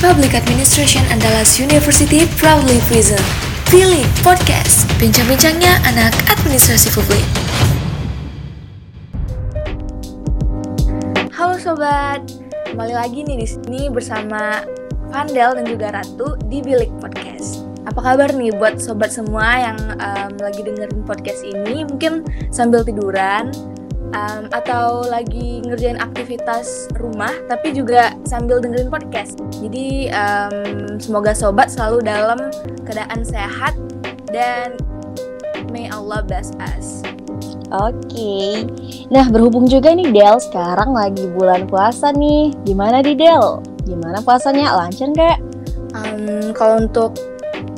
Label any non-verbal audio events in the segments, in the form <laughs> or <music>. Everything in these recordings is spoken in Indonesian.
Public Administration Andalas University proudly present Pilih Podcast, bincang-bincangnya anak administrasi publik. Halo sobat, kembali lagi nih di sini bersama Vandel dan juga Ratu di Bilik Podcast. Apa kabar nih buat sobat semua yang um, lagi dengerin podcast ini? Mungkin sambil tiduran um, atau lagi ngerjain aktivitas rumah, tapi juga sambil dengerin podcast. Jadi um, semoga sobat selalu dalam keadaan sehat dan may Allah bless us. Oke, nah berhubung juga nih Del, sekarang lagi bulan puasa nih. Gimana di Del? Gimana puasanya? Lancar nggak? Um, kalau untuk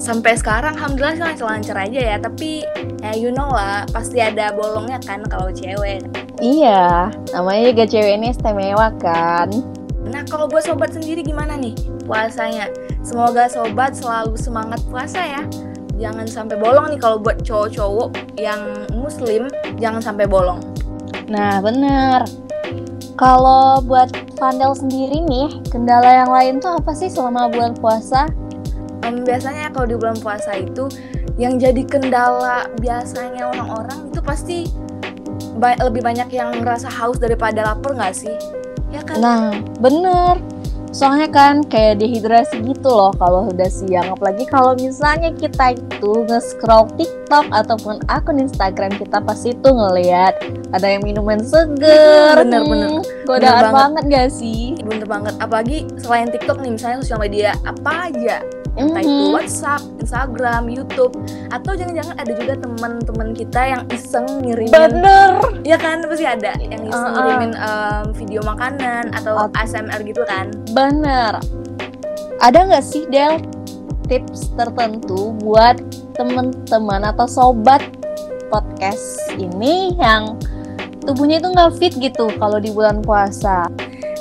sampai sekarang alhamdulillah sih lancar-lancar aja ya tapi ya you know lah pasti ada bolongnya kan kalau cewek Iya, namanya juga cewek ini istimewa kan. Nah kalau buat sobat sendiri gimana nih puasanya semoga sobat selalu semangat puasa ya jangan sampai bolong nih kalau buat cowok-cowok yang muslim jangan sampai bolong Nah bener. Kalau buat Vandel sendiri nih, kendala yang lain tuh apa sih selama bulan puasa? Em, biasanya kalau di bulan puasa itu yang jadi kendala biasanya orang-orang itu pasti ba- lebih banyak yang ngerasa haus daripada lapar nggak sih ya kan Nah, bener. Soalnya kan kayak dehidrasi gitu loh kalau udah siang. Apalagi kalau misalnya kita itu nge-scroll TikTok ataupun akun Instagram kita pasti itu ngeliat ada yang minuman seger. Bener, bener. Hmm, Bener Godaan banget. banget gak sih? bener banget apalagi selain TikTok nih misalnya sosial media apa aja entah itu Mhm. WhatsApp, Instagram, YouTube atau jangan-jangan ada juga teman-teman kita yang iseng ngirimin Bener. ya kan pasti ada yang iseng Uh-uh. ngirimin em, video makanan atau At- ASMR gitu kan Bener. Ada nggak sih Del tips tertentu buat temen-teman atau sobat podcast ini yang tubuhnya itu nggak fit gitu kalau di bulan puasa?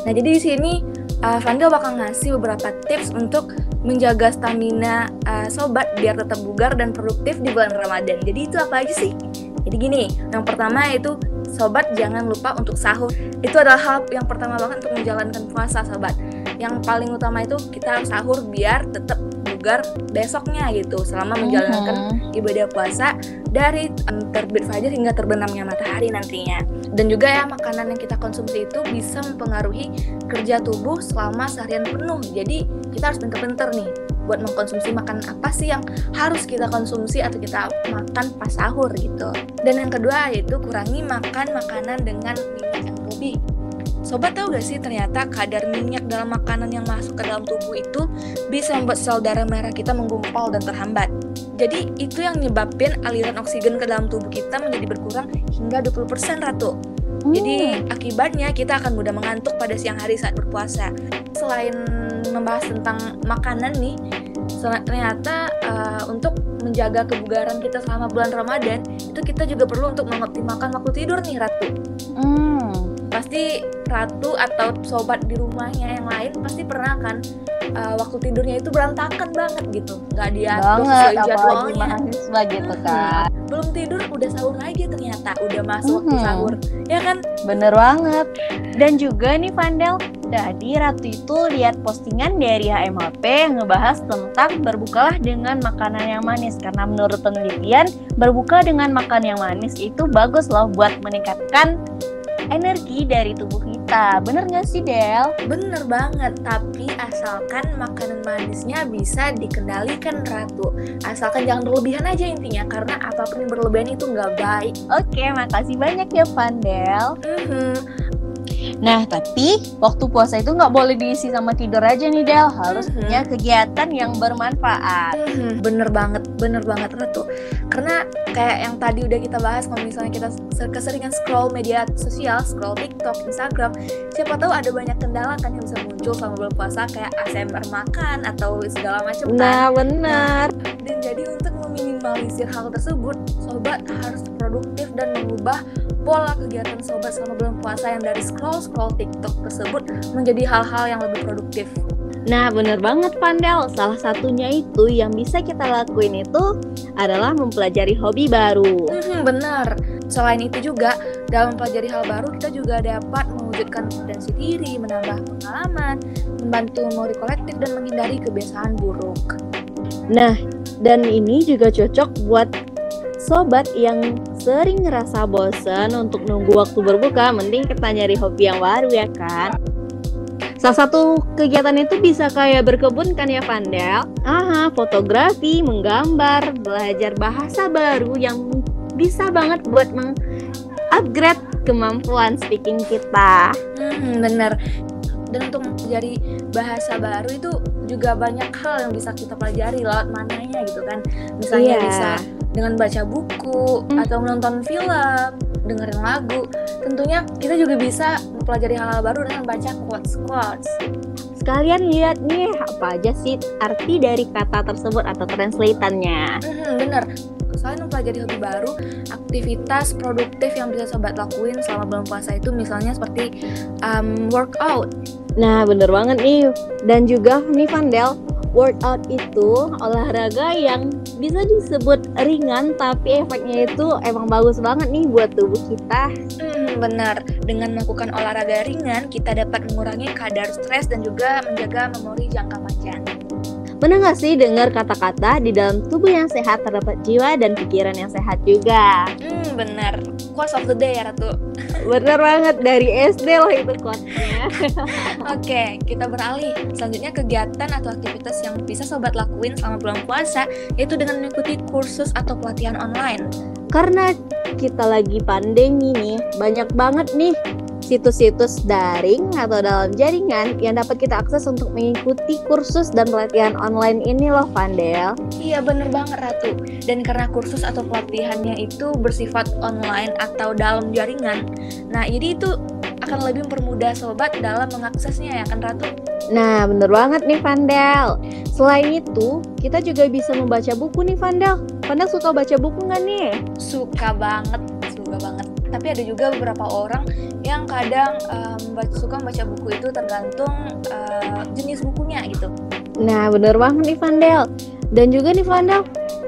Nah, jadi di sini uh, Vandel bakal ngasih beberapa tips untuk menjaga stamina uh, sobat biar tetap bugar dan produktif di bulan Ramadan. Jadi itu apa aja sih? Jadi gini, yang pertama itu sobat jangan lupa untuk sahur. Itu adalah hal yang pertama banget untuk menjalankan puasa, sobat. Yang paling utama itu kita harus sahur biar tetap bugar besoknya gitu selama menjalankan Mhm. ibadah puasa dari terbit fajar hingga terbenamnya matahari nantinya. Dan juga ya makanan yang kita konsumsi itu bisa mempengaruhi kerja tubuh selama seharian penuh. Jadi kita harus pinter-pinter nih buat mengkonsumsi makanan apa sih yang harus kita konsumsi atau kita makan pas sahur gitu. Dan yang kedua yaitu kurangi makan makanan dengan minyak yang berlebih. Sobat tahu gak sih ternyata kadar minyak dalam makanan yang masuk ke dalam tubuh itu bisa membuat sel darah merah kita menggumpal dan terhambat. Jadi itu yang nyebabin aliran oksigen ke dalam tubuh kita menjadi berkurang hingga 20% Ratu. Jadi akibatnya kita akan mudah mengantuk pada siang hari saat berpuasa. Selain membahas tentang makanan nih, ternyata uh, untuk menjaga kebugaran kita selama bulan Ramadan, itu kita juga perlu untuk mengoptimalkan waktu tidur nih Ratu. Hmm. Pasti Ratu atau sobat di rumahnya yang lain pasti pernah kan uh, waktu tidurnya itu berantakan banget gitu, nggak diatur banget sesuai jadwalnya. mahasiswa gitu kan. Belum tidur udah sahur lagi ternyata, udah masuk waktu Mhm. sahur, ya kan? Bener banget. Dan juga nih Vandel, tadi Ratu itu lihat postingan dari HMHP yang ngebahas tentang berbukalah dengan makanan yang manis. Karena menurut penelitian, berbuka dengan makan yang manis itu bagus loh buat meningkatkan energi dari tubuh kita. Bener gak sih Del? Bener banget, tapi asalkan makanan manisnya bisa dikendalikan Ratu. Asalkan jangan berlebihan aja intinya, karena apa pun yang berlebihan itu nggak baik. Oke, makasih banyak ya Vandel. Mhm. Nah, tapi waktu puasa itu nggak boleh diisi sama tidur aja nih Del. Harus punya kegiatan yang bermanfaat. Mhm, Bener banget, bener banget Ratu. Karena kayak yang tadi udah kita bahas, kalau misalnya kita ser- keseringan scroll media sosial, scroll TikTok, Instagram, siapa tahu ada banyak kendala kan yang bisa muncul selama bulan puasa kayak ASMR makan atau segala macam kan. Nah, benar. Dan jadi untuk meminimalisir hal tersebut, sobat harus produktif dan mengubah pola kegiatan sobat selama bulan puasa yang dari scroll-scroll TikTok tersebut menjadi hal-hal yang lebih produktif. Nah, bener banget Pandel. Salah satunya itu yang bisa kita lakuin itu adalah mempelajari hobi baru. Hmm, benar. Selain itu juga, dalam mempelajari hal baru, kita juga dapat mewujudkan kompetensi diri, menambah pengalaman, membantu memori kolektif dan menghindari kebiasaan buruk. Nah, dan ini juga cocok buat sobat yang sering ngerasa bosan untuk nunggu waktu berbuka, mending kita nyari hobi yang baru ya kan? Salah satu kegiatan itu bisa kayak berkebun kan ya Vandel? Aha, fotografi, menggambar, belajar bahasa baru yang bisa banget buat meng-upgrade kemampuan speaking kita. Hmm, bener. Dan untuk menjadi bahasa baru itu juga banyak hal yang bisa kita pelajari lewat mananya gitu kan. Misalnya Iya. bisa dengan baca buku Hmm. atau menonton film, dengerin lagu. Tentunya kita juga bisa mempelajari hal-hal baru dengan baca quotes-quotes. Sekalian lihat nih apa aja sih arti dari kata tersebut atau translatannya. Mhm, bener. Selain mempelajari hobi baru, aktivitas produktif yang bisa sobat lakuin selama bulan puasa itu misalnya seperti um, workout. Nah, bener banget nih. Dan juga nih Vandel, workout itu olahraga yang bisa disebut ringan tapi efeknya itu emang bagus banget nih buat tubuh kita. Hmm, benar. Dengan melakukan olahraga ringan, kita dapat mengurangi kadar stres dan juga menjaga memori jangka panjang. Pernah nggak sih dengar kata-kata di dalam tubuh yang sehat terdapat jiwa dan pikiran yang sehat juga? Hmm, benar. Quotes of the day ya, Ratu. Bener banget dari SD loh itu quotes-nya. <laughs> Oke, kita beralih. Selanjutnya kegiatan atau aktivitas yang bisa sobat lakuin selama bulan puasa yaitu dengan mengikuti kursus atau pelatihan online. Karena kita lagi pandemi nih, banyak banget nih situs-situs daring atau dalam jaringan yang dapat kita akses untuk mengikuti kursus dan pelatihan online ini loh Vandel. Iya bener banget Ratu Dan karena kursus atau pelatihannya itu bersifat online atau dalam jaringan Nah jadi itu akan lebih mempermudah sobat dalam mengaksesnya ya kan Ratu? Nah bener banget nih Vandel. Selain itu, kita juga bisa membaca buku nih Vandel. Vandel suka baca buku nggak nih? Suka banget, suka banget Tapi ada juga beberapa orang yang kadang baca- suka membaca buku itu tergantung eh, jenis bukunya gitu Nah, bener banget nih Vandel. Dan juga nih Vandel,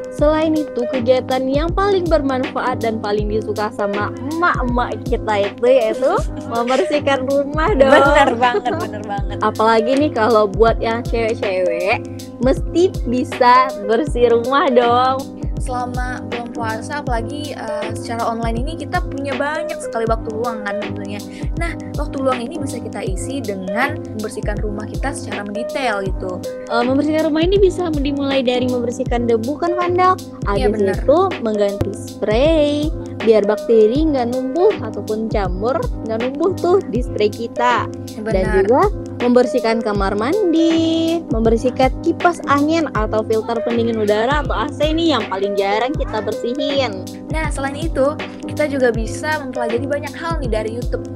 selain itu kegiatan yang paling bermanfaat dan paling disuka sama emak-emak kita itu yaitu <laughs> membersihkan rumah dong. Bener banget, bener banget Apalagi nih kalau buat yang cewek-cewek, mesti bisa bersih rumah dong. Selama bulan puasa apalagi uh, secara online ini kita punya banyak sekali waktu luang kan tentunya. Nah, waktu luang ini bisa kita isi dengan membersihkan rumah kita secara mendetail gitu. Eh, membersihkan rumah ini bisa dimulai dari membersihkan debu kan Vandel. Iya, Habis bener. itu mengganti spray biar bakteri nggak numbuh ataupun jamur nggak numbuh tuh di spray kita. dan Benar. juga membersihkan kamar mandi, membersihkan kipas angin atau filter pendingin udara atau AC ini yang paling jarang kita bersihin. Nah, selain itu, kita juga bisa mempelajari banyak hal nih dari YouTube.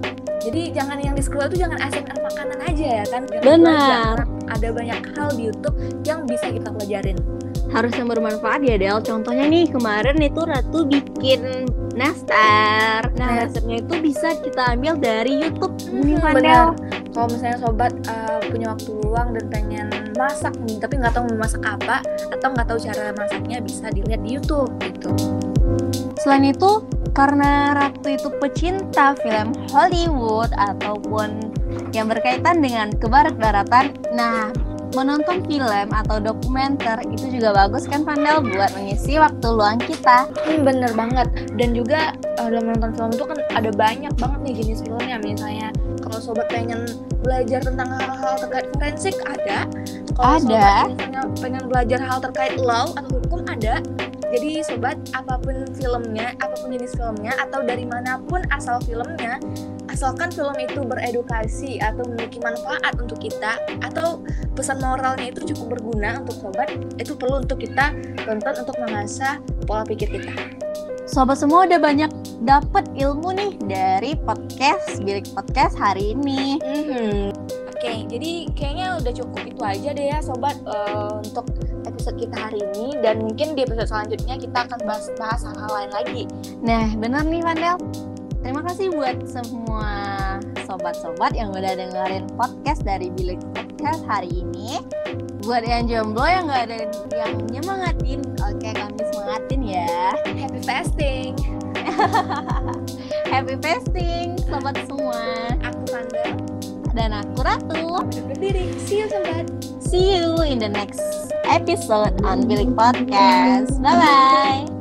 Jadi jangan yang di scroll itu jangan ASMR makanan aja ya kan. Jangan Benar. Ada banyak hal di YouTube yang bisa kita pelajarin. Harus yang bermanfaat ya Del. Contohnya nih kemarin itu Ratu bikin nastar. Nah resepnya itu bisa kita ambil dari YouTube. Hmm, benar. Kalau misalnya sobat uh, punya waktu luang dan pengen masak nih, tapi nggak tahu mau masak apa atau nggak tahu cara masaknya, bisa dilihat di YouTube gitu. Selain itu, karena Ratu itu pecinta film Hollywood ataupun yang berkaitan dengan kebarat-baratan, nah menonton film atau dokumenter itu juga bagus kan Pandel buat mengisi waktu luang kita. Hmm, bener banget. Dan juga uh, dalam menonton film itu kan ada banyak banget nih jenis filmnya. Misalnya kalau sobat pengen belajar tentang hal-hal terkait forensik ada. Kalau Ada. misalnya pengen belajar hal terkait law atau hukum ada. Jadi sobat apa pun filmnya, apa pun jenis filmnya atau dari mana pun asal filmnya, asalkan film itu beredukasi atau memiliki manfaat untuk kita atau pesan moralnya itu cukup berguna untuk sobat, itu perlu untuk kita tonton untuk mengasah pola pikir kita. Sobat semua udah banyak dapat ilmu nih dari podcast Bilik Podcast hari ini. Mhm. Oke, jadi kayaknya udah cukup itu aja deh ya sobat eh, untuk episode kita hari ini dan mungkin di episode selanjutnya kita akan bahas bahas hal-hal lain lagi. Nah, bener nih Vandel. Terima kasih buat semua sobat-sobat yang udah dengerin podcast dari Bilik Podcast hari ini. Buat yang jomblo yang nggak ada yang nyemangatin, oke kami semangatin ya. Happy fasting. <laughs> Happy fasting, sobat semua. Aku Fanda dan aku Ratu. Undur diri. See you sobat. See you in the next episode on Billy Podcast. Bye bye.